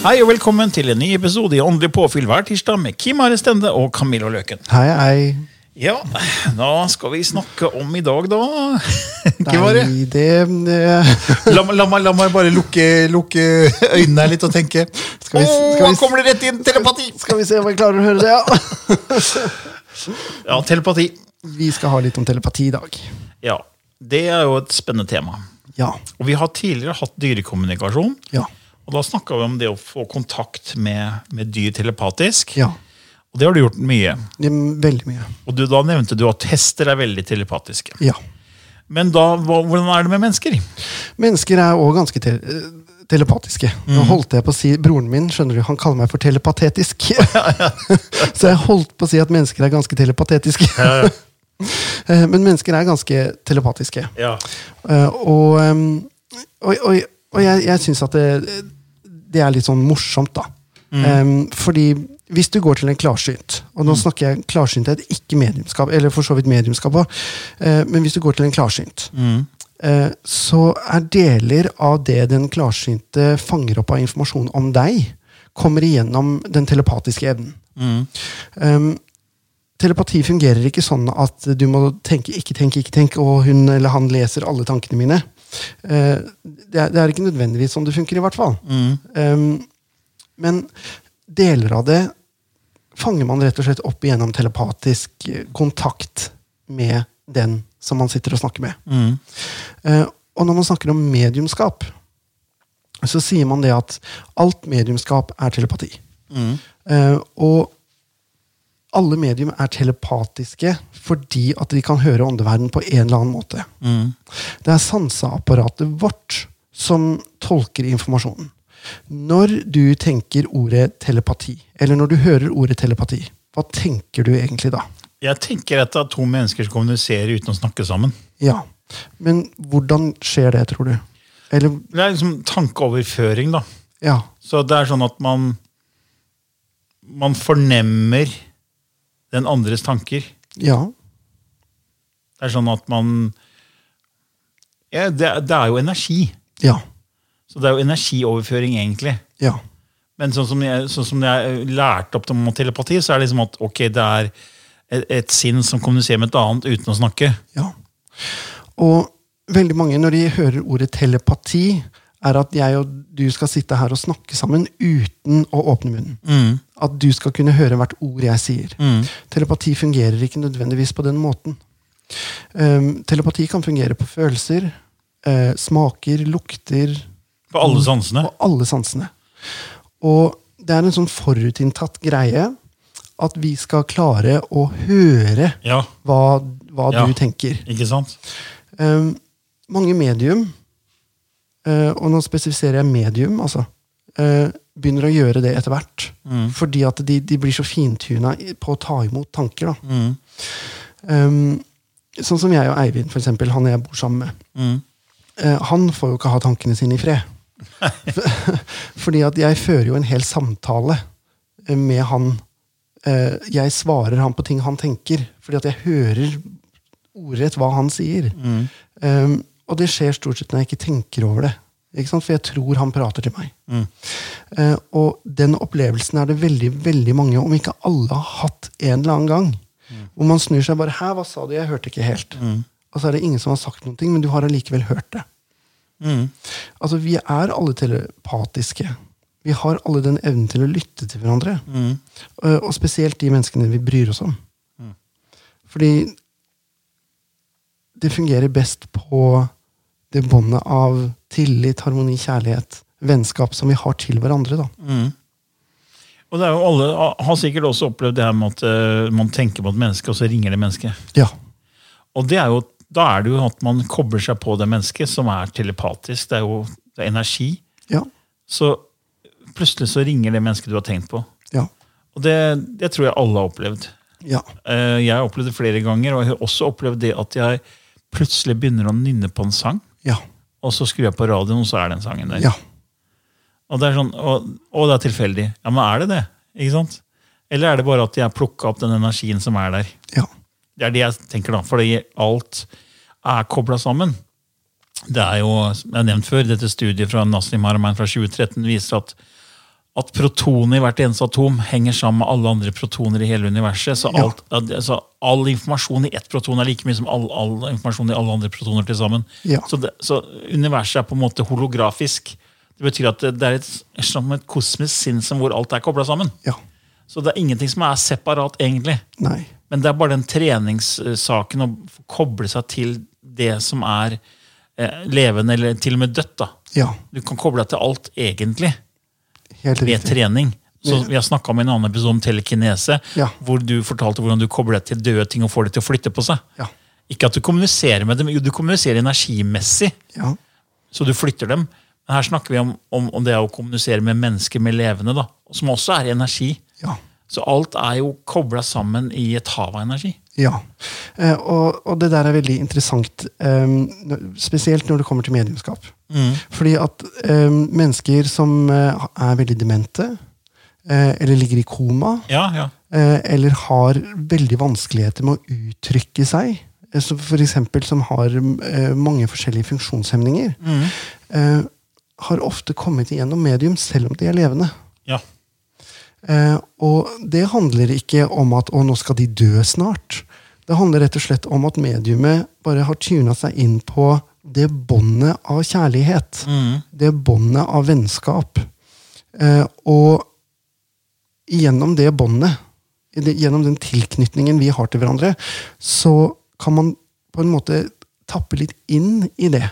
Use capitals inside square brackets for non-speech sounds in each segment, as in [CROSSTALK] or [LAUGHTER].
Hei og velkommen til en ny episode i Åndelig påfyll hver tirsdag med Kim Are Stende og Camillo Løken. Hei, hei. Ja, da skal vi snakke om i dag, da. [LAUGHS] Kim Are? Nei, det, det La, meg- la, la meg bare lukke, lukke øynene litt og tenke. Skal vi- skal vi- oh, kommer det rett inn! Telepati! Skal vi se om jeg klarer å høre det, ja. Ja, telepati. Vi skal ha litt om telepati i dag. Ja, Det er jo et spennende tema. Ja. Og Vi har tidligere hatt dyrekommunikasjon. Ja. Og Da snakka vi om det å få kontakt med, med dyr telepatisk. Ja. Og det har du gjort mye. Det Veldig mye. Og du, Da nevnte du at hester er veldig telepatiske. Ja. Men da, hva, hvordan er det med mennesker? Mennesker er òg ganske te telepatiske. Nå holdt jeg på å si Broren min skjønner du, han kaller meg for telepatetisk. [LAUGHS] [LAUGHS] Så jeg holdt på å si at mennesker er ganske telepatetiske. [LAUGHS] Eh, Men mennesker er ganske telepatiske. Ja. Eh, og, og, og, og jeg, jeg syns at det, det er litt sånn morsomt, da. Ehm, fordi hvis du går til en klarsynt, og nå snakker jeg klarsynthet, ikke mediumskap, eller for så vidt mediumskap òg, men hvis du går til en klarsynt, eh, så er deler av det den klarsynte fanger opp av informasjon om deg, kommer igjennom den telepatiske evnen. Ehm, telepati fungerer ikke sånn at du må tenke 'ikke tenke, ikke tenke, og hun eller han leser alle tankene mine. Eh, det, er, det er ikke nødvendigvis sånn det funker, i hvert fall. Um, men deler av det fanger man rett og slett opp gjennom telepatisk eh, kontakt med den som man sitter og snakker med. Eh, og når man snakker om mediumskap, så sier man det at alt mediumskap er telepati. Eh, og alle medium er telepatiske fordi at de kan høre åndeverden på en eller annen måte. Det er sanseapparatet vårt som tolker informasjonen. Når du tenker ordet telepati, eller når du hører ordet telepati, hva tenker du egentlig da? Jeg tenker at det er to mennesker som kommuniserer uten å snakke sammen. Ja, Men hvordan skjer det, tror du? Eller, Det er liksom tankeoverføring, da. ja. Så det er sånn at man Man fornemmer den andres tanker. Ja. Det er sånn at man ja, det, det er jo energi. Ja. Så det er jo energioverføring, egentlig. Ja. Men sånn som jeg, sånn som jeg lærte opp om telepati, så er det liksom at ok, det er et, et sinn som kommuniserer med et annet uten å snakke. Ja. Og veldig mange, når de hører ordet telepati, er at jeg og du skal sitte her og snakke sammen uten å åpne munnen. At du skal kunne høre hvert ord jeg sier. Telepati fungerer ikke nødvendigvis på den måten. Um, telepati kan fungere på følelser, uh, smaker, lukter, På alle sansene. På alle sansene. Og det er en sånn forutinntatt greie at vi skal klare å høre Ja, hva, hva Ja. du tenker. ikke sant? Um, mange medium, og nå spesifiserer jeg medium, altså, eh, begynner å gjøre det etter hvert. Fordi at de, de blir så fintuna på å ta imot tanker. Da. Um, sånn som jeg og Eivind, for eksempel, han jeg bor sammen med. Eh, han får jo ikke ha tankene sine i fred. [LAUGHS] Fordi at jeg fører jo en hel samtale eh, med han. Eh, jeg svarer han på ting han tenker, fordi at jeg hører ordrett hva han sier. Um, og det skjer stort sett når jeg ikke tenker over det. Ikke sant? For jeg tror han prater til meg. Eh, og den opplevelsen er det veldig veldig mange, om ikke alle, har hatt en eller annen gang. Hvor man snur seg bare 'Hæ, hva sa du? Jeg hørte ikke helt'. Og så er det ingen som har sagt noe, men du har allikevel hørt det. Altså, Vi er alle telepatiske. Vi har alle den evnen til å lytte til hverandre. Eh, Og spesielt de menneskene vi bryr oss om. Fordi det fungerer best på det båndet av tillit, harmoni, kjærlighet, vennskap som vi har til hverandre. da. Og det er jo alle har sikkert også opplevd det her med at uh, man tenker på et menneske, og så ringer det mennesket. Ja. Og det er jo, da er det jo at man kobler seg på det mennesket, som er telepatisk. Det er jo det er energi. Ja. Så plutselig så ringer det mennesket du har tenkt på. Ja. Og det, det tror jeg alle har opplevd. Ja. Uh, Jeg har opplevd det flere ganger, og jeg har også opplevd det at jeg plutselig begynner å nynne på en sang, Ja. og så skrur jeg på radioen, og så er den sangen der. Ja. Og det er sånn, og, og det er tilfeldig. Ja, men er det det? Ikke sant? Eller er det bare at jeg plukka opp den energien som er der? Ja. Det er det jeg tenker, da. Fordi alt er kobla sammen. Det er jo, jeg har nevnt før, dette studiet fra Nassim Haramein fra 2013 viser at, at protonet i hvert eneste atom henger sammen med alle andre protoner i hele universet. Så, Ja. altså, all informasjon i ett proton er like mye som all, all informasjon i alle andre protoner til sammen. Ja. Så, det, så universet er på en måte holografisk. Det betyr at det, det er et, som et kosmisk sinnsem hvor alt er kobla sammen. Ja. Så det er ingenting som er separat, egentlig. Nei. Men det er bare den treningssaken å koble seg til det som er eh, levende, eller til og med dødt. da. Ja. Du kan koble deg til alt, egentlig, Med trening. Så Vi har snakka om en annen episode om telekinese, Ja. hvor du fortalte hvordan du kobler deg til døde ting og får det til å flytte på seg. Ja. Ikke at du kommuniserer med dem, jo, du kommuniserer energimessig, Ja. så du flytter dem. Men her snakker vi om, om, om det å kommunisere med mennesker med levende, da, som også er energi. Ja. Så alt er jo kobla sammen i et hav av energi. Ja. Eh, og, og det der er veldig interessant, eh, spesielt når det kommer til mediumskap. Fordi at eh, mennesker som eh, er veldig demente, eh, eller ligger i koma, Ja, ja. eller har veldig vanskeligheter med å uttrykke seg, som for eksempel som har mange forskjellige funksjonshemninger, mm. har ofte kommet igjennom medium selv om de er levende. ja. Eh, og det handler ikke om at å, nå skal de dø snart. Det handler rett og slett om at mediumet bare har tuna seg inn på det båndet av kjærlighet. Det båndet av vennskap. Eh, og gjennom det båndet, gjennom den tilknytningen vi har til hverandre, så kan man på en måte tappe litt inn i det.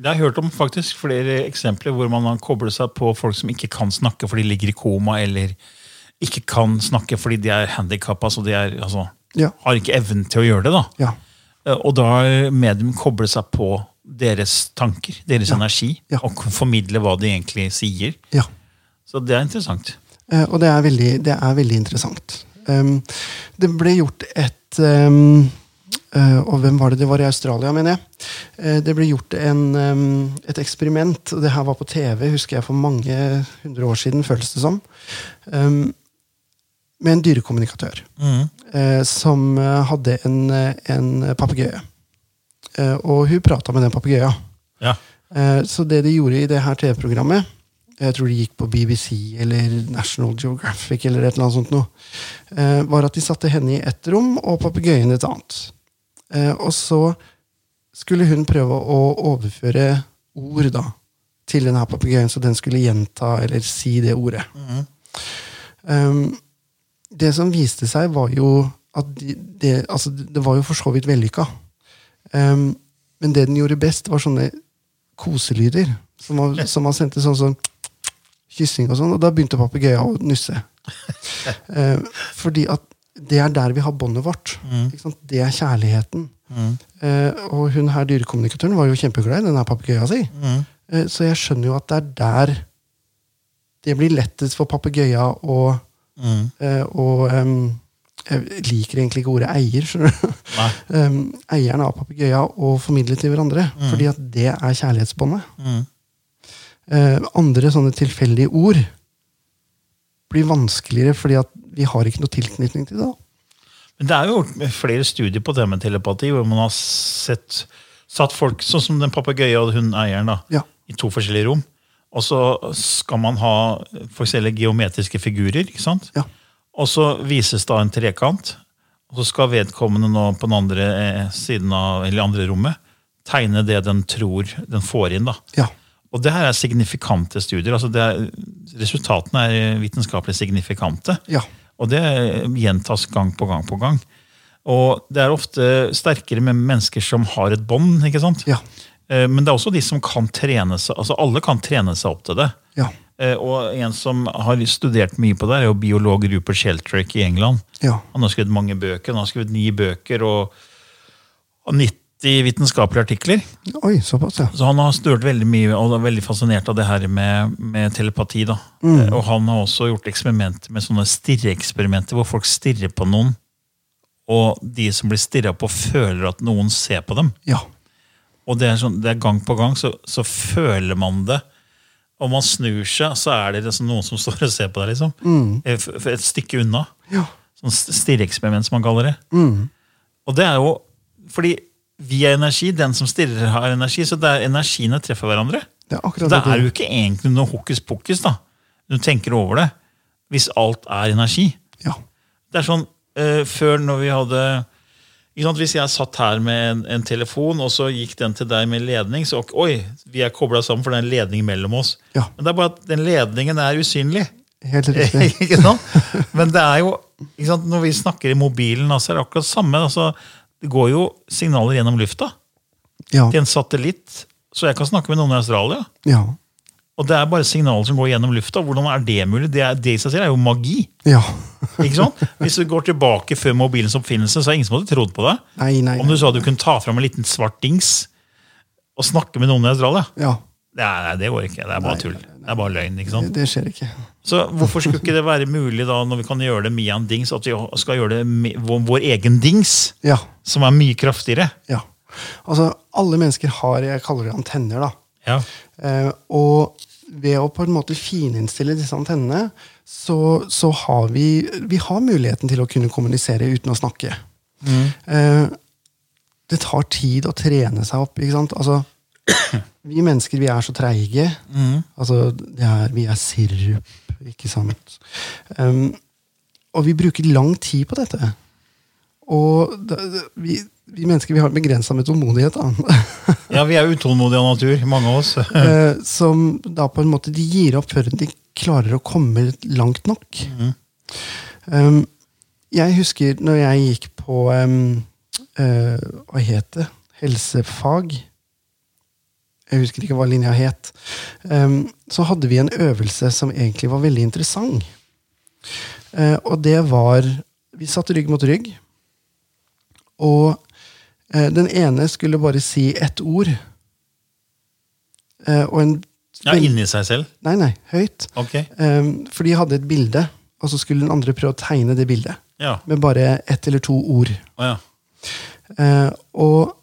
Jeg har hørt om faktisk flere eksempler hvor man har koblet seg på folk som ikke kan snakke fordi de ligger i koma, eller ikke kan snakke fordi de er handikappa, så de er, altså, Ja. har ikke evnen til å gjøre det. da. Ja. Eh, Og da har medium koblet seg på deres tanker, deres energi, Ja. og formidle hva de egentlig sier. ja. Så det er interessant. Eh, og det er veldig, det er veldig interessant. Um, det ble gjort et um, eh, Og hvem var det? Det var i Australia, mener jeg. Uh, det ble gjort en, um, et eksperiment. og Det her var på TV, husker jeg, for mange hundre år siden, føles det som. Um, med en dyrekommunikatør. eh, som eh, hadde en, en papegøye. Og hun prata med den papegøyen. Ja. Så det de gjorde i det her TV-programmet, jeg tror de gikk på BBC eller National Geographic, eller et eller annet sånt noe, var at de satte henne i ett rom og papegøyen i et annet. Eh, Og så skulle hun prøve å overføre ord da, til denne papegøyen, så den skulle gjenta eller si det ordet. Um, det som viste seg, var jo at de, det, altså, det var jo for så vidt vellykka. Um, men det den gjorde best, var sånne koselyder. Som man, som man sendte sånn sånn kyssing og sånn, og da begynte papegøyen å nusse. um, [LAUGHS] fordi at det er der vi har båndet vårt. Sant? Det er kjærligheten. Eh, og hun her dyrekommunikatøren var jo kjempeglad i denne papegøyen si. Eh, så jeg skjønner jo at det er der det blir lettest for papegøya å eh, og, um, Jeg liker egentlig ikke ordet eier. skjønner du? um, [LAUGHS] eieren av papegøya å formidle til hverandre. Fordi at det er kjærlighetsbåndet. Eh, andre sånne tilfeldige ord blir vanskeligere fordi at vi har ikke noe tilknytning til det. Men det er jo gjort flere studier på det med telepati, hvor man har sett, satt folk, sånn som den papegøyen og hun eieren, da, Ja. i to forskjellige rom. Og så skal man ha forskjellige geometriske figurer. ikke sant? Ja. Og så vises da en trekant. og så skal vedkommende nå på den andre eh, siden av, eller andre rommet tegne det den tror den får inn. da. Ja. Og det her er signifikante studier. altså det er, Resultatene er vitenskapelig signifikante. Ja. Og det gjentas gang på gang på gang. Og det er ofte sterkere med mennesker som har et bånd. ikke sant? Ja. Eh, men det er også de som kan trene seg altså Alle kan trene seg opp til det. Ja. Eh, og en som har studert mye på det, er jo biolog Rupert Sheltrick i England. Ja. Han har skrevet mange bøker. Han har skrevet ni bøker og 19 60 vitenskapelige artikler. Oi, såpass, ja. Så han har studert veldig mye og er veldig fascinert av det her med, med telepati. da. Mm. Eh, og han har også gjort eksperimenter med sånne stirreeksperimenter hvor folk stirrer på noen, og de som blir stirra på, føler at noen ser på dem. Ja. Og det er, sånn, det er gang på gang, så, så føler man det. Om man snur seg, så er det liksom noen som [LAUGHS] står og ser på deg. liksom. Mm. Eh, et, et stykke unna. Ja. Sånn stirreeksperiment, som man kaller det. Mm. Og det er jo fordi vi er energi, den som stirrer har energi, så det er energiene treffer hverandre. Det er Så det er jo ikke egentlig noe hokus pokus, da. Du tenker over det. Hvis alt er energi. Ja. Det er sånn uh, før når vi hadde ikke sant, Hvis jeg satt her med en, en telefon, og så gikk den til deg med ledning, så oi, vi er kobla sammen, for det er en ledning mellom oss. Ja. Men det er bare at den ledningen er usynlig. Helt [LAUGHS] riktig. ikke sant? Men det er jo ikke sant? Når vi snakker i mobilen, altså, er det akkurat samme. Altså, det går jo signaler gjennom lufta Ja. til en satellitt. Så jeg kan snakke med noen i Australia. Ja. Og det er bare signaler som går gjennom lufta. Hvordan er det mulig? Det, er, det i seg selv er jo magi. ja. [LAUGHS] ikke sant? Hvis du går tilbake før mobilens oppfinnelse, så er ingen som hadde trodd på det. Nei, nei. Om du sa du kunne ta fram en liten svart dings og snakke med noen i Australia. Ja. Nei, det går ikke. Det er bare tull. Det er bare løgn. ikke sant? Det, det skjer ikke. Så hvorfor skulle ikke det være mulig da, når vi kan gjøre det med en dings, at vi skal gjøre det vår, vår egen dings, Ja. som er mye kraftigere? ja. Altså, alle mennesker har jeg kaller det antenner. da. Ja. Eh, og ved å på en måte fininnstille disse antennene, så, så har vi, vi har muligheten til å kunne kommunisere uten å snakke. Eh, det tar tid å trene seg opp. ikke sant? Altså, vi mennesker vi er så treige. Altså, det er, vi er sirup, ikke sant? Um, og vi bruker lang tid på dette. Og det, det, vi, vi mennesker vi har begrensa med tålmodighet. [LAUGHS] Ja, vi er utålmodige av natur, mange av oss. [LAUGHS] eh, som da på en måte de gir opp før de klarer å komme langt nok. Um, jeg husker når jeg gikk på um, uh, Hva het det? Helsefag. Jeg husker ikke hva linja het. Um, så hadde vi en øvelse som egentlig var veldig interessant. Uh, og det var Vi satt rygg mot rygg. Og uh, den ene skulle bare si ett ord. Uh, og en Ja, Inni seg selv. Nei, nei, høyt. Okay. Um, for de hadde et bilde, og så skulle den andre prøve å tegne det bildet. Ja. Med bare ett eller to ord. Oh, ja. Og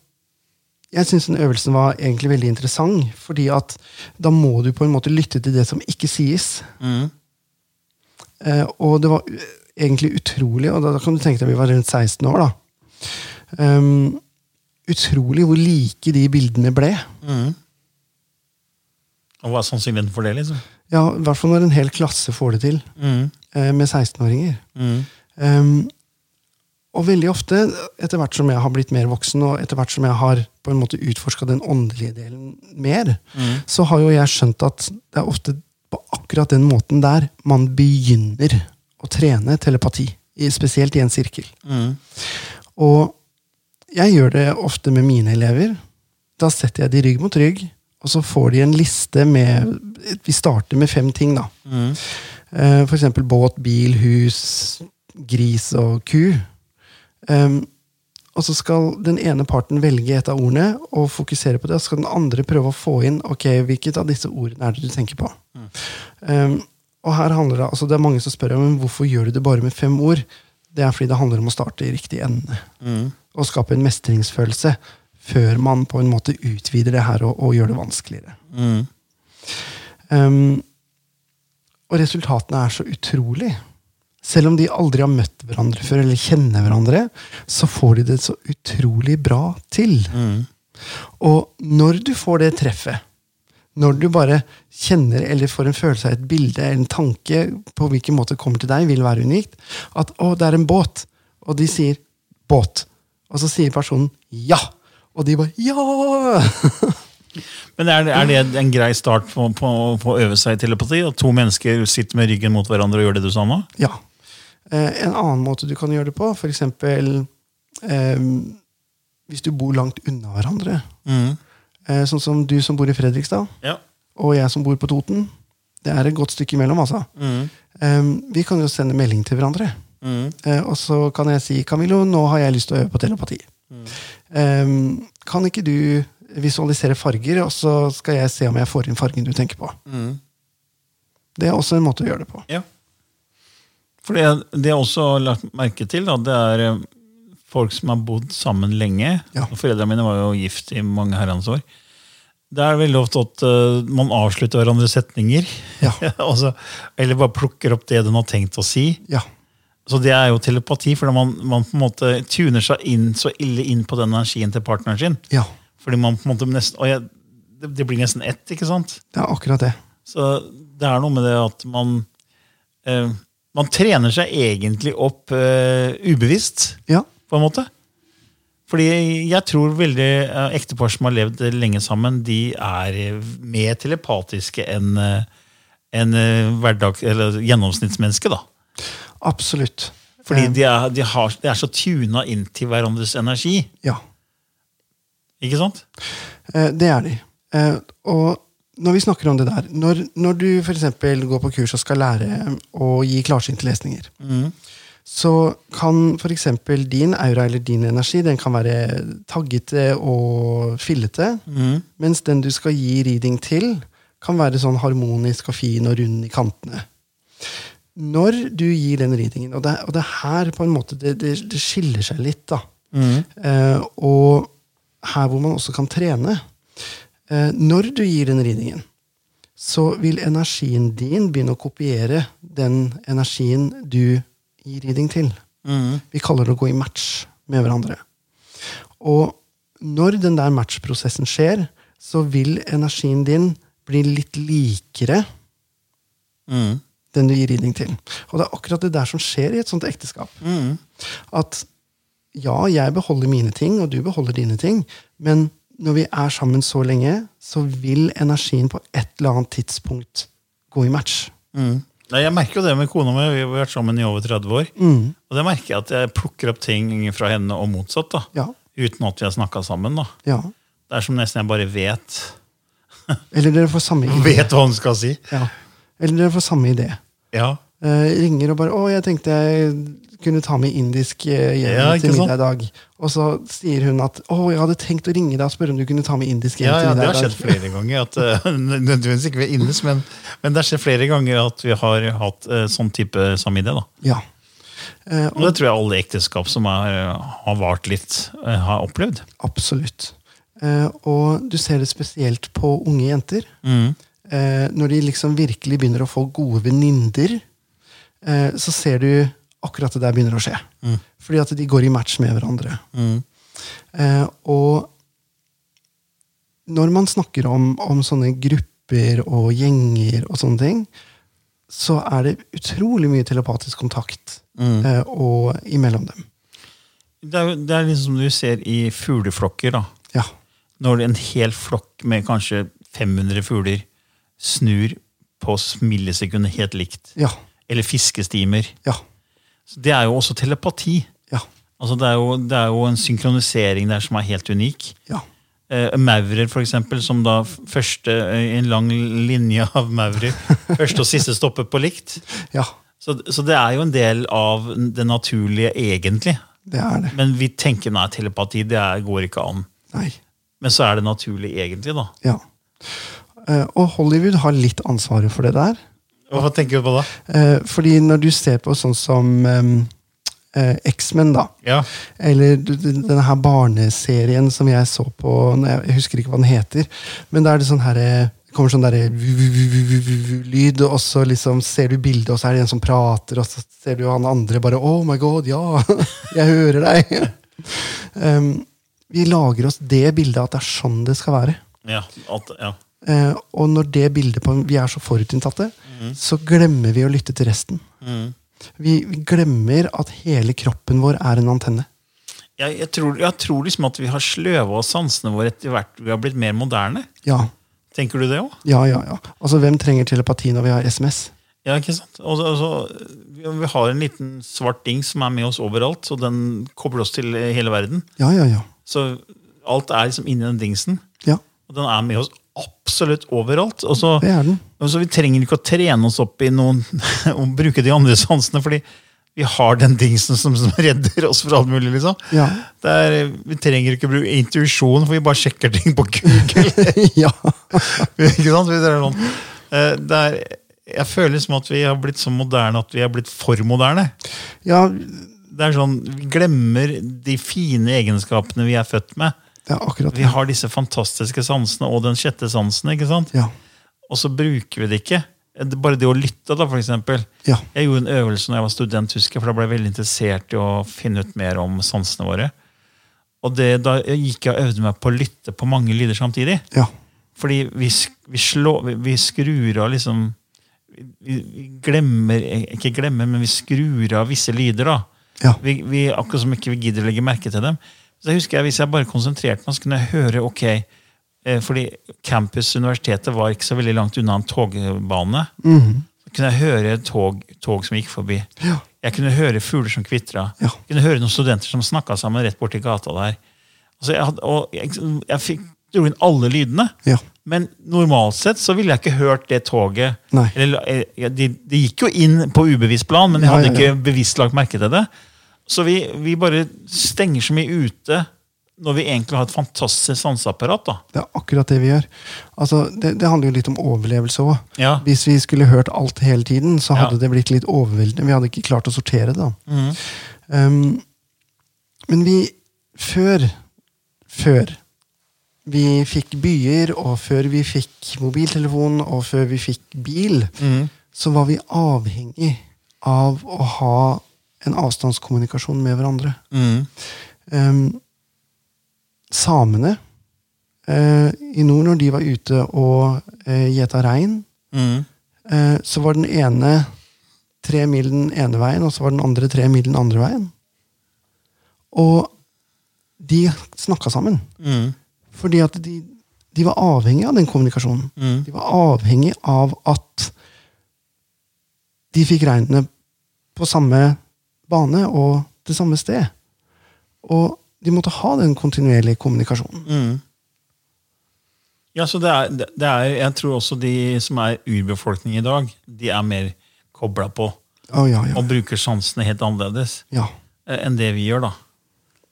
jeg syns den øvelsen var egentlig veldig interessant, fordi at da må du på en måte lytte til det som ikke sies. Mm. Eh, og det var egentlig utrolig, og da, da kan du tenke deg vi var rundt 16 år, da. Um, utrolig hvor like de bildene ble. Mm. Og hva er sannsynligheten for det? liksom? Ja, I hvert fall når en hel klasse får det til Mm. eh, med 16-åringer. Mhm. Um, og veldig ofte, etter hvert som jeg har blitt mer voksen, og etter hvert som jeg har på en måte utforska den åndelige delen mer, så har jo jeg skjønt at det er ofte på akkurat den måten der man begynner å trene telepati. Spesielt i en sirkel. Mm. Og jeg gjør det ofte med mine elever. Da setter jeg de rygg mot rygg, og så får de en liste med Vi starter med fem ting, da. Mm. Eh, For eksempel båt, bil, hus, gris og ku. Um, og så skal den ene parten velge et av ordene og fokusere på det. Og så skal den andre prøve å få inn ok, hvilket av disse ordene er det du tenker på. Um, og her handler Det altså det er mange som spør om hvorfor gjør du det bare med fem ord. Det er fordi det handler om å starte i riktig ende. Mm. Og skape en mestringsfølelse før man på en måte utvider det her og, og gjør det vanskeligere. Mm. Um, og resultatene er så utrolig. Selv om de aldri har møtt hverandre før, eller kjenner hverandre, så får de det så utrolig bra til. Mm. Og når du får det treffet, når du bare kjenner eller får en følelse av et bilde, en tanke på hvilken måte det kommer til deg, vil være unikt, at 'å, det er en båt', og de sier båt. Og så sier personen ja. Og de bare ja! [LAUGHS] Men er, det- er det en grei start på, på, på å øve seg i telepati? At to mennesker sitter med ryggen mot hverandre og gjør det du sa nå? ja. Eh, en annen måte du kan gjøre det på, f.eks. Eh, hvis du bor langt unna hverandre. Mm. Eh, sånn som du som bor i Fredrikstad, Ja. og jeg som bor på Toten. Det er et godt stykke imellom, altså. Mm. Eh, vi kan jo sende melding til hverandre. Mm. Eh, og så kan jeg si Camillo, nå har jeg lyst til å øve på telepati. Eh, kan ikke du visualisere farger, og så skal jeg se om jeg får inn fargen du tenker på. Mm. Det er også en måte å gjøre det på. Ja. For det, det jeg også lagt merke til, da, det er eh, folk som har bodd sammen lenge. Ja. Foreldrene mine var jo gift i mange herrens år. Det er veldig ofte at uh, man avslutter hverandres setninger. Ja. [LAUGHS] altså, eller bare plukker opp det den har tenkt å si. Ja. Så det er jo telepati, for man, man på en måte tuner seg inn så ille inn på den energien til partneren sin. ja. Fordi man på en måte nesten, og jeg, det, det blir nesten ett, ikke sant? Det er akkurat det. Så det er noe med det at man eh, Man trener seg egentlig opp uh, ubevisst, Ja. på en måte. Fordi jeg tror veldig uh, ektepar som har levd lenge sammen, de er mer telepatiske enn uh, en, eh, hverdag, eller gjennomsnittsmenneske. da. Absolutt. Fordi de er, de, har, de er så tuna inn til hverandres energi. Ja. Ikke sant? Det er de. Og når vi snakker om det der Når, når du f.eks. går på kurs og skal lære å gi klarsynte lesninger, så kan f.eks. din aura eller din energi den kan være taggete og fillete, mens den du skal gi reading til, kan være sånn harmonisk og fin og rund i kantene. Når du gir den readingen, og det, og det er her på en måte det, det, det skiller seg litt, da. Eh, og her hvor man også kan trene. Eh, når du gir den ridningen, så vil energien din begynne å kopiere den energien du gir ridning til. Vi kaller det å gå i match med hverandre. Og når den der matchprosessen skjer, så vil energien din bli litt likere den du gir ridning til. Og det er akkurat det der som skjer i et sånt ekteskap. At ja, jeg beholder mine ting, og du beholder dine ting, men når vi er sammen så lenge, så vil energien på et eller annet tidspunkt gå i match. Mm. jeg merker jo det med kona mi. Vi har vært sammen i over 30 år. Og det merker jeg at jeg plukker opp ting fra henne og motsatt. da. Ja. Uten at vi har snakka sammen. da. ja. Det er som nesten jeg bare vet [LAUGHS] Eller dere får samme idé. Vet hva hun skal si. Ja. Eller dere får samme idé. Ja. Eh, ringer og bare 'Å, jeg tenkte jeg kunne ta med indisk eh, hjem Ja, til middag i dag'. Og så sier hun at 'Å, jeg hadde tenkt å ringe deg og spørre om du kunne ta med indisk hjem Ja, ja, det har skjedd flere ganger. At, eh, [LAUGHS] nødvendigvis ikke ved Innes, men, men det har skjedd flere ganger at vi har hatt uh, sånn type samme da. Ja. Uh, Og det tror jeg alle ekteskap som er, har vart litt, har opplevd. Absolutt. Uh, og du ser det spesielt på unge jenter. Eh, når de liksom virkelig begynner å få gode venninner, så ser du akkurat det der begynner å skje. Fordi at de går i match med hverandre. Eh, og når man snakker om, om sånne grupper og gjenger og sånne ting, så er det utrolig mye telepatisk kontakt eh, og imellom dem. Det er, det er liksom som du ser i fugleflokker. da. Ja. Når en hel flokk med kanskje 500 fugler snur på millisekundet helt likt. Ja. Eller fiskestimer. Ja. Så det er jo også telepati. Ja. Altså det, er jo, det er jo en synkronisering der som er helt unik. Ja. Eh, maurer, for eksempel, som da første i en lang linje av maurer. [LAUGHS] første og siste stopper på likt. Ja. Så, så det er jo en del av det naturlige, egentlig. Det er det. Men vi tenker nei, telepati det er, går ikke an. Nei. Men så er det naturlig, egentlig. da. Ja. Eh, og Hollywood har litt ansvaret for det der. Hva tenker du på da? Eh, fordi når du ser på sånn som eh, X-Men, da, Ja. eller denne her barneserien som jeg så på jeg, jeg husker ikke hva den heter, men da er det sånn her eh, det kommer sånn derre lyd, og så liksom ser du bildet, og så er det en som prater, og så ser du han andre bare Oh my god, ja! [LAUGHS] Jeg hører deg! [LAUGHS] um, vi lager oss det bildet at det er sånn det skal være. Ja, at, ja. Uh, og når det bildet på vi er så forutinntatte, så glemmer vi å lytte til resten. Vi, vi glemmer at hele kroppen vår er en antenne. Jeg, jeg, tror, jeg tror liksom at vi har sløva oss sansene våre etter hvert vi har blitt mer moderne. Ja. Tenker du det òg? Ja, ja, ja. Altså, hvem trenger telepati når vi har SMS? Ja, ikke sant? Og altså, vi vi har en liten svart ding som er med oss overalt, og den kobler oss til hele verden. Ja, ja, ja. Så alt er liksom inni den dingsen. Ja, Og den er med oss absolutt overalt. Og så, er og så Vi trenger ikke å trene oss opp i noen [LAUGHS] og bruke de andre sansene, fordi vi har den dingsen som, som redder oss for alt mulig. liksom. Ja. Det er, vi trenger ikke bruke intuisjon, for vi bare sjekker ting på Google. [LAUGHS] ja. [LAUGHS] ikke sant? Det er sånn. Eh, Det er, jeg føler liksom at vi har blitt så moderne at vi har blitt for moderne. ja, Det er sånn, Vi glemmer de fine egenskapene vi er født med. Det er akkurat Vi har disse fantastiske sansene og den sjette sansen. ikke sant? Ja. Og så bruker vi det ikke. Bare det å lytte, da, for eksempel. Ja. Jeg gjorde en øvelse når jeg var student, husker for da ble jeg veldig interessert i å finne ut mer om sansene våre. Og det, Da gikk jeg og øvde meg på å lytte på mange lyder samtidig. ja. Fordi vi, vi, slår, vi, vi skrur av liksom vi, glemmer Ikke glemmer, men vi skrur av visse lyder. da. Ja. Vi, vi, akkurat som ikke vi gidder å legge merke til dem. Så jeg husker jeg, Hvis jeg bare konsentrerte meg, så kunne jeg høre ok, eh, fordi campus universitetet var ikke så veldig langt unna en togbane. Så kunne jeg høre tog, tog som gikk forbi. Ja. Jeg kunne høre fugler som kvitra. Ja. Jeg kunne høre noen studenter som snakka sammen rett borti gata der. Altså, jeg, hadde, og jeg, jeg fikk dro inn alle lydene. Ja. Men normalt sett så ville jeg ikke hørt det toget. Eller, eh, ja, de, gikk jo inn på ubevisst plan, men jeg hadde ikke bevisst lagt merke til det. Så vi, vi bare stenger så mye ute når vi egentlig har et fantastisk sanseapparat. da. Det er akkurat det vi gjør. Altså, det, det handler jo litt om overlevelse òg. Ja. Hvis vi skulle hørt alt hele tiden, så hadde Ja. det blitt litt overveldende. Vi hadde ikke klart å sortere det. Mhm. Um, men vi Før Før vi fikk byer, og før vi fikk mobiltelefon, og før vi fikk bil, mm. så var vi avhengig av å ha en avstandskommunikasjon med hverandre. Mm. Um, samene eh, i nord, når de var ute og uh, gjeta rein, mm. eh, så var den ene tre mil den ene veien, og så var den andre tre mil den andre veien. Og de snakka sammen. Mm. Fordi at de, de var avhengig av den kommunikasjonen. Mm. De var avhengig av at de fikk reinene på samme bane og det samme sted. Og de måtte ha den kontinuerlige kommunikasjonen. Mm. Ja, så det er, det er, Jeg tror også de som er urbefolkning i dag, de er mer kobla på Oh, ja, ja. og bruker sansene helt annerledes. ja. eh, enn det vi gjør. da.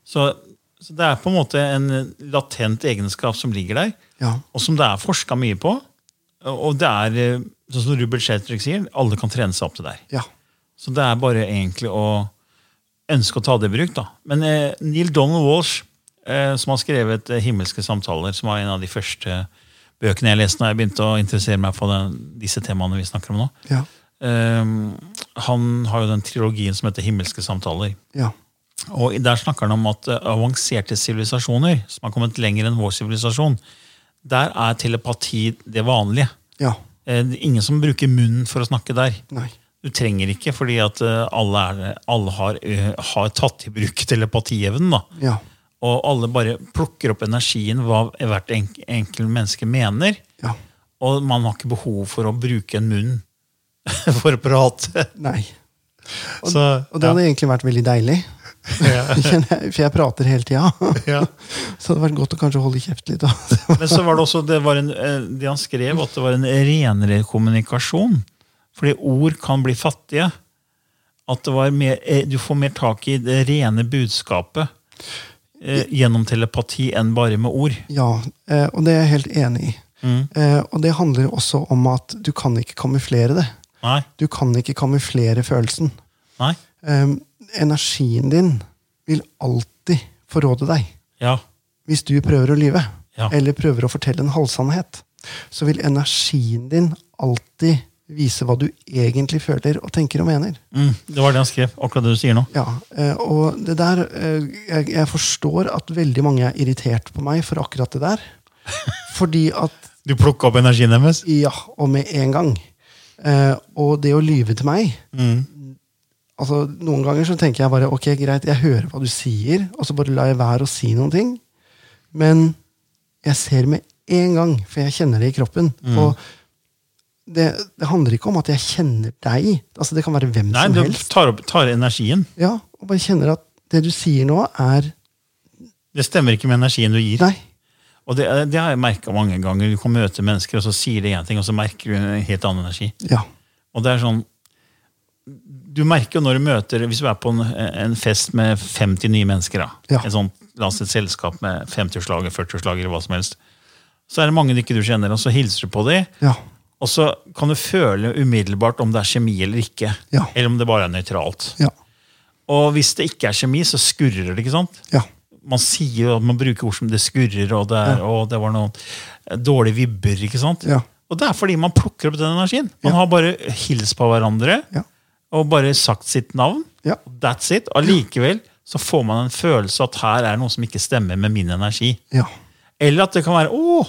Så, så det er på en måte en latent egenskap som ligger der, ja. og som det er forska mye på. Og det er, eh, sånn som Rubel Sheltrick sier, alle kan trene seg opp til det der. Så det er bare egentlig å ønske å ta det i bruk. da. Men eh, Neil Donald Walsh, eh, som har skrevet eh, 'Himmelske samtaler', som var en av de første bøkene jeg leste når jeg begynte å interessere meg for den, disse temaene vi snakker om nå, ja. eh, han har jo den trilogien som heter 'Himmelske samtaler'. ja. Og Der snakker han om at eh, avanserte sivilisasjoner, som har kommet lenger enn vår sivilisasjon, der er telepati det vanlige. ja. Eh, Det ingen som bruker munnen for å snakke der. Nei. Du trenger ikke, fordi at eh, alle, er, alle har, eh, har tatt i bruk [LAUGHS] telepatievnen. Ja. Og alle bare plukker opp energien hva hvert enk enkelt menneske mener. ja. Og man har ikke behov for å bruke en munn [LAUGHS] for å prate. Nei. [LAUGHS] Og, Så, og det hadde egentlig vært veldig deilig. For jeg prater hele tida. ja. Så det hadde vært godt å kanskje holde kjeft litt. Men så var det også det, var en, eh, det han skrev, at det var en renere kommunikasjon. Fordi ord kan bli fattige. At det var mer, eh, du får mer tak i det rene budskapet eh, gjennom telepati enn bare med ord. Ja, eh, og det er jeg helt enig i. Mm. Eh, og det handler også om at du kan ikke kamuflere det. Nei. Du kan ikke kamuflere følelsen. Nei. Energien din vil alltid forråde deg. Ja. Hvis du prøver å lyve, Ja. eller prøver å fortelle en halvsannhet, så vil energien din alltid vise hva du egentlig føler og tenker og mener. Mm, det var det han skrev. Akkurat det du sier nå. Ja, eh, og det der eh, jeg, forstår at veldig mange er irritert på meg for akkurat det der. [LAUGHS] Fordi at Du plukka opp energien deres? Ja, og med en gang. Eh, og det å lyve til meg Mm. altså, noen ganger så tenker jeg bare ok, greit, jeg hører hva du sier, og så bare lar jeg være å si noen ting. Men jeg ser med en gang, for jeg kjenner det i kroppen. Mm. Og det, det handler ikke om at jeg kjenner deg. Altså, det kan være hvem Nei, som du helst. tar, opp, tar energien. Ja, og bare kjenner at det du sier nå, er Det stemmer ikke med energien du gir. Nei. Og det, det har jeg merka mange ganger. Du kan møte mennesker, og så sier de én ting, og så merker du en helt annen energi. Ja. Og det er sånn Du merker jo når du møter Hvis du er på en, en fest med 50 nye mennesker, da, Ja. et sånt, la oss si et selskap med 50-årslager, 40-årslager, eller hva som helst, så er det mange du ikke du kjenner, og så hilser du på dem. Ja. Og så kan du føle umiddelbart om det er kjemi eller ikke. Ja. Eller om det bare er nøytralt. Ja. Og hvis det ikke er kjemi, så skurrer det. ikke sant? Ja. Man sier jo at man bruker ord som det skurrer, og det, er, og det var noen dårlige vibber. ikke sant? Ja. Og det er fordi man plukker opp den energien. Man har bare hilst på hverandre Ja. og bare sagt sitt navn. Ja. That's it. Allikevel så får man en følelse at her er noe som ikke stemmer med min energi. Ja. Eller at det kan være å,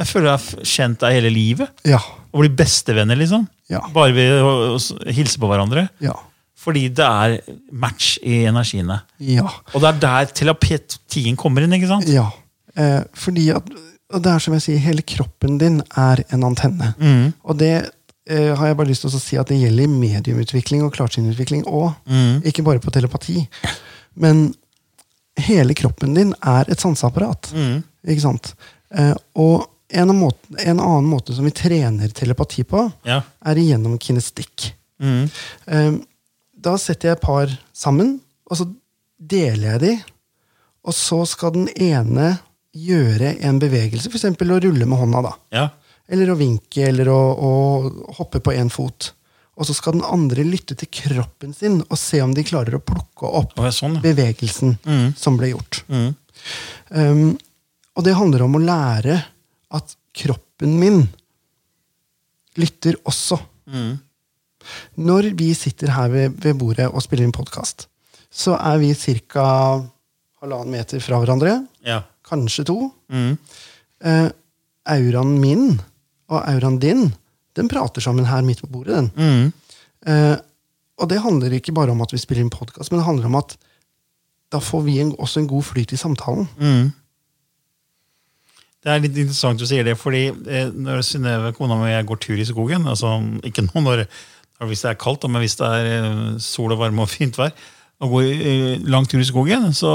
jeg føler jeg har kjent deg hele livet. Ja. Og blir bestevenner, liksom. Ja. Bare ved å å hilse på hverandre. Ja. Fordi det er match i energiene. Ja. Og det er der telapetien kommer inn. ikke sant? Ja. Eh, fordi at og det er som jeg sier, hele kroppen din er en antenne. Og det eh, har jeg bare lyst til å si at det gjelder i mediumutvikling og klarsynsutvikling òg. Ikke bare på telepati. Men hele kroppen din er et sanseapparat. Ikke sant? Eh, og en, måte, en annen måte som vi trener telepati på, Ja. er gjennom kinestikk. Eh, da setter jeg et par sammen, og så deler jeg de. Og så skal den ene gjøre en bevegelse, f.eks. å rulle med hånda. da. Ja. Eller å vinke, eller å, å hoppe på én fot. Og så skal den andre lytte til kroppen sin og se om de klarer å plukke opp sånn, ja. bevegelsen som ble gjort. Mm. Um, og det handler om å lære at kroppen min lytter også. Mm. Når vi sitter her ved, ved bordet og spiller inn podkast, så er vi ca. halvannen meter fra hverandre. Ja. Kanskje to. Mm. Eh, auraen min og auraen din, den prater sammen her midt på bordet. den. Mm. Eh, og det handler ikke bare om at vi spiller inn podkast, men det handler om at da får vi en, også en god flyt i samtalen. Mm. Det er litt interessant du sier det, fordi eh, når Synnøve, kona mi, og jeg går tur i skogen altså Ikke nå når, hvis det er kaldt, men hvis det er eh, sol og varme og fint vær, og går lang tur i skogen, så,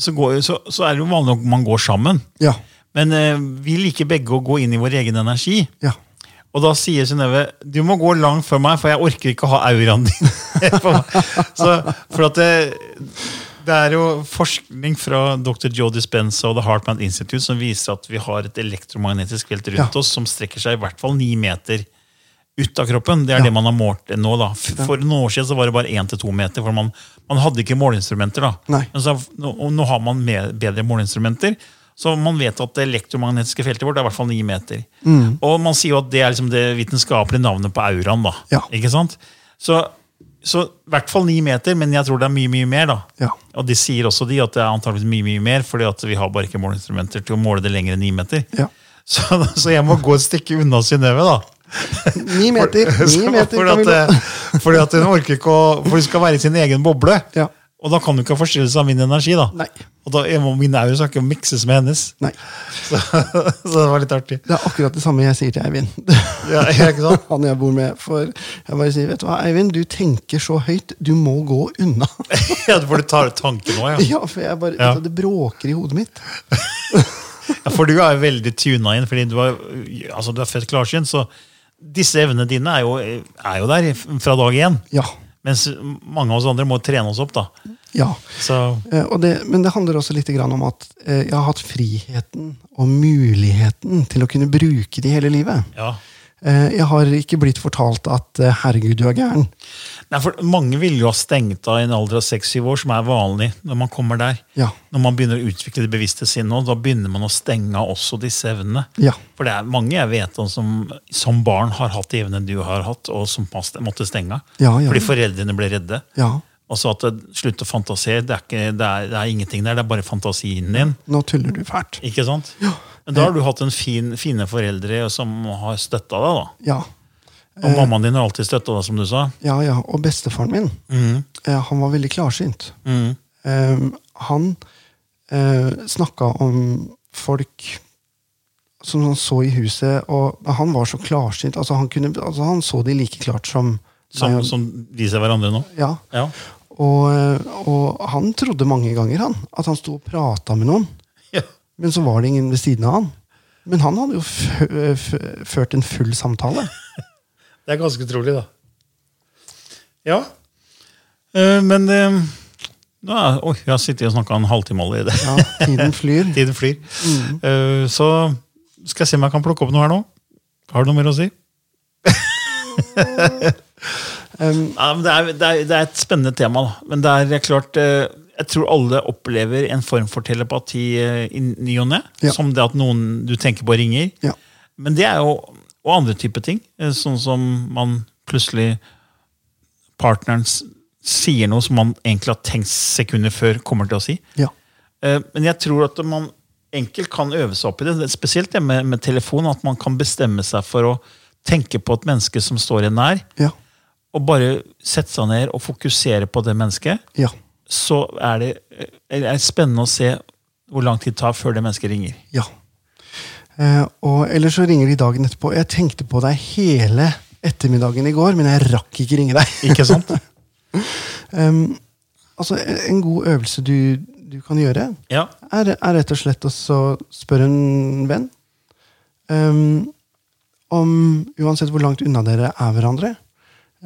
så, går, så, så er det jo vanlig at man går sammen. Ja. Men eh, vi liker begge å gå inn i vår egen energi. Ja. Og da sier Synnøve du må gå langt før meg, for jeg orker ikke å ha auraen din. [LAUGHS] så, for at det, det er jo forskning fra dr. Joe Dispenza og The Heartman Institute som viser at vi har et elektromagnetisk felt rundt Ja. oss som strekker seg i hvert fall ni meter ut av kroppen. Det er Ja. det man har målt nå. da. For noen år siden så var det bare én til to meter, for man, man hadde ikke måleinstrumenter. da. Så, nå, og nå har man med, bedre måleinstrumenter, så man vet at det elektromagnetiske feltet vårt er i hvert fall ni meter. Mm. Og man sier jo at det er liksom det vitenskapelige navnet på auraen. da. Ja. Ikke sant? Så, så i hvert fall ni meter, men jeg tror det er mye mye mer. da. Ja. Og de sier også de at det er antageligvis mye mye mer, fordi at vi har bare ikke måleinstrumenter til å måle det lenger enn ni meter. Ja. Så, så jeg må gå et stykke unna Synnøve, da. [LAUGHS] Ni meter! Ni [LAUGHS] meter fordi, at, eh, fordi at hun orker ikke å For hun skal være i sin egen boble. Ja. Og da kan du ikke ha seg av min energi. da. Nei. Og da må min aura skal ikke mikses med hennes. Nei. [LAUGHS] Så, så det var litt artig. Det er akkurat det samme jeg sier til Eivind. [LAUGHS] Ja, ikke sant? [LAUGHS] Han jeg bor med. For jeg bare sier, vet du hva, Eivind, du tenker så høyt. Du må gå unna. Ja, For du tar tanken nå, ja. Ja, for jeg bare, Ja. Det bråker i hodet mitt. ja. For du er jo veldig tuna inn, fordi du er, altså, du er født klarsynt. Så disse evnene dine er jo, er jo der fra dag én. Ja. Mens mange av oss andre må trene oss opp. da. Ja. Eh, det, men det handler også litt grann om at eh, jeg har hatt friheten og muligheten til å kunne bruke det hele livet. ja. Eh, jeg har ikke blitt fortalt at eh, 'herregud, du er gæren'. Nei, for Mange vil jo ha stengt av i en alder av 6-7 år, som er vanlig når man kommer der. Ja. Når man begynner å utvikle det bevisste sinnet, da begynner man å stenge av også disse evnene. Ja. For det er mange jeg vet om som som barn har hatt de evnene du har hatt, og som måtte stenge av. Ja. Fordi foreldrene ble redde. ja. Og så at slutt å fantasere. Det er, ikke, det, er, det er ingenting der, det er bare fantasien din. Nå tuller du fælt. Ikke sant? Men da har du hatt en fin, fine foreldre som har støtta deg. da. Ja. Og mammaen din har alltid støtta deg, som du sa. Ja, ja. Og bestefaren min, eh, han var veldig klarsynt. Eh, han eh, snakka om folk som han så i huset, og han var så klarsynt. Altså, han, kunne, altså, han så de like klart som Som, som de ser hverandre nå. Ja. Ja. Og, eh, og han trodde mange ganger han, at han sto og prata med noen, ja. men så var det ingen ved siden av han. Men han hadde jo ført en full samtale. [LAUGHS] Det er ganske utrolig, da. Ja. Uh, men eh, nå er, Oi, jeg har sittet og snakka en halvtime allerede. Ja, tiden flyr. [LAUGHS] Tiden flyr. Eh, så skal jeg se om jeg kan plukke opp noe her nå. Har du noe mer å si? [LAUGHS] ja, men det, er, det, er, det er et spennende tema, da. Men det er klart eh, Jeg tror alle opplever en form for telepati eh, i ny og ne. Ja. Som det at noen du tenker på, ringer. Ja. Men det er jo Og andre typer ting. eh, Sånn som man plutselig Partneren sier noe som man egentlig har tenkt sekunder før kommer til å si. Ja. Men jeg tror at man enkelt kan øve seg opp i det. Spesielt det med, med telefon. At man kan bestemme seg for å tenke på et menneske som står en nær. Ja. Og bare sette seg ned og fokusere på det mennesket. Ja. Så er det, eh, er det spennende å se hvor lang tid det tar før det mennesket ringer. ja. Eh, og ellers så ringer de dagen etterpå. Jeg tenkte på deg hele ettermiddagen i går, men jeg rakk ikke ringe deg. Ikke sant? [LAUGHS] Um, altså, en god øvelse du, du kan gjøre, Ja. er, er rett og slett å spørre en venn um, om, uansett hvor langt unna dere er hverandre,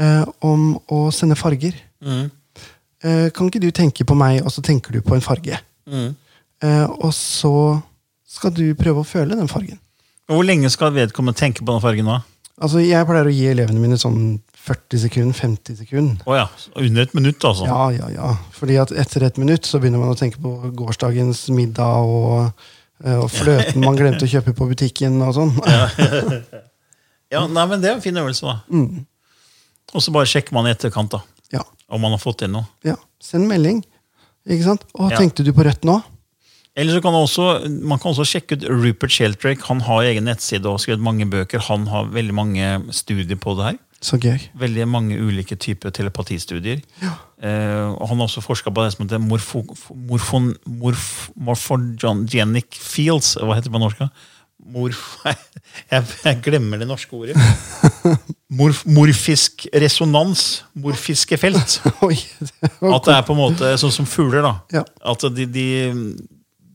eh, om å sende farger. Eh, kan ikke du tenke på meg, og så tenker du på en farge? Eh, og så skal du prøve å føle den fargen. Hvor lenge skal vedkommende tenke på den fargen da? Altså, Jeg pleier å gi elevene mine sånn 40 sekunder, 50 sekunder. Oh ja, under et minutt, altså. Ja, ja, ja. Fordi at etter et minutt så begynner man å tenke på gårsdagens middag og, eh, og fløten man glemte å kjøpe på butikken og sånn. Ja, [LAUGHS] nei, men Det er en fin øvelse, da. Mm. Og så bare sjekker man i etterkant da, Ja, om man har fått inn noe. ja. Send melding. Ikke sant? Å, Ja. tenkte du på rødt nå? Eller så kan man også, man kan også sjekke ut Rupert Sheldrake. Han har egen nettside og har skrevet mange bøker. Han har veldig mange studier på det her. Så gøy. Veldig mange ulike typer telepatistudier. Eh, og han har også forska på det som heter morfo, morfon, morf, morphogenic fields. Hva heter det på norsk? Morf, [LAUGHS] jeg, glemmer det norske ordet. Morf, morfisk resonans. Morfiske felt. [LAUGHS] At det er på en måte sånn som fugler. da. Ja. At de, de,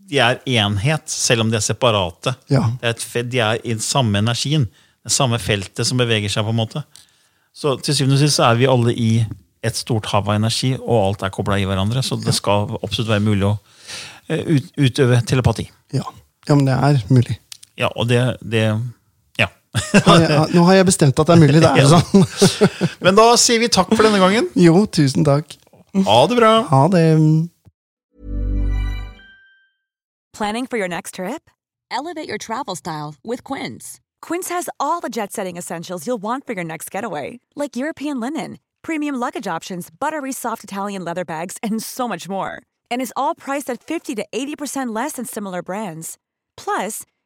de er enhet, selv om de er separate. Ja. Det er et, de er i den samme energien. Det samme feltet som beveger seg. på en måte. Så til syvende og sist er vi alle i et stort hav av energi, og alt er kobla i hverandre. Så det skal absolutt være mulig å eh, utøve telepati. Ja. ja, men det er mulig. Ja, og det, det Ja. [LAUGHS] Har jeg, nå har jeg bestemt at det er mulig. Det er Ja. sånn. [LAUGHS] Men da sier vi takk for denne gangen. [LAUGHS] Jo, tusen takk. Ha det bra. Ha det. Planning for your next trip? Elevate your travel style with Quince. Quince has all the jet setting essentials you'll want for your next getaway, like European linen, premium luggage options, buttery soft Italian leather bags, and so much more. And is all priced at 50 to 80% less than similar brands. Plus,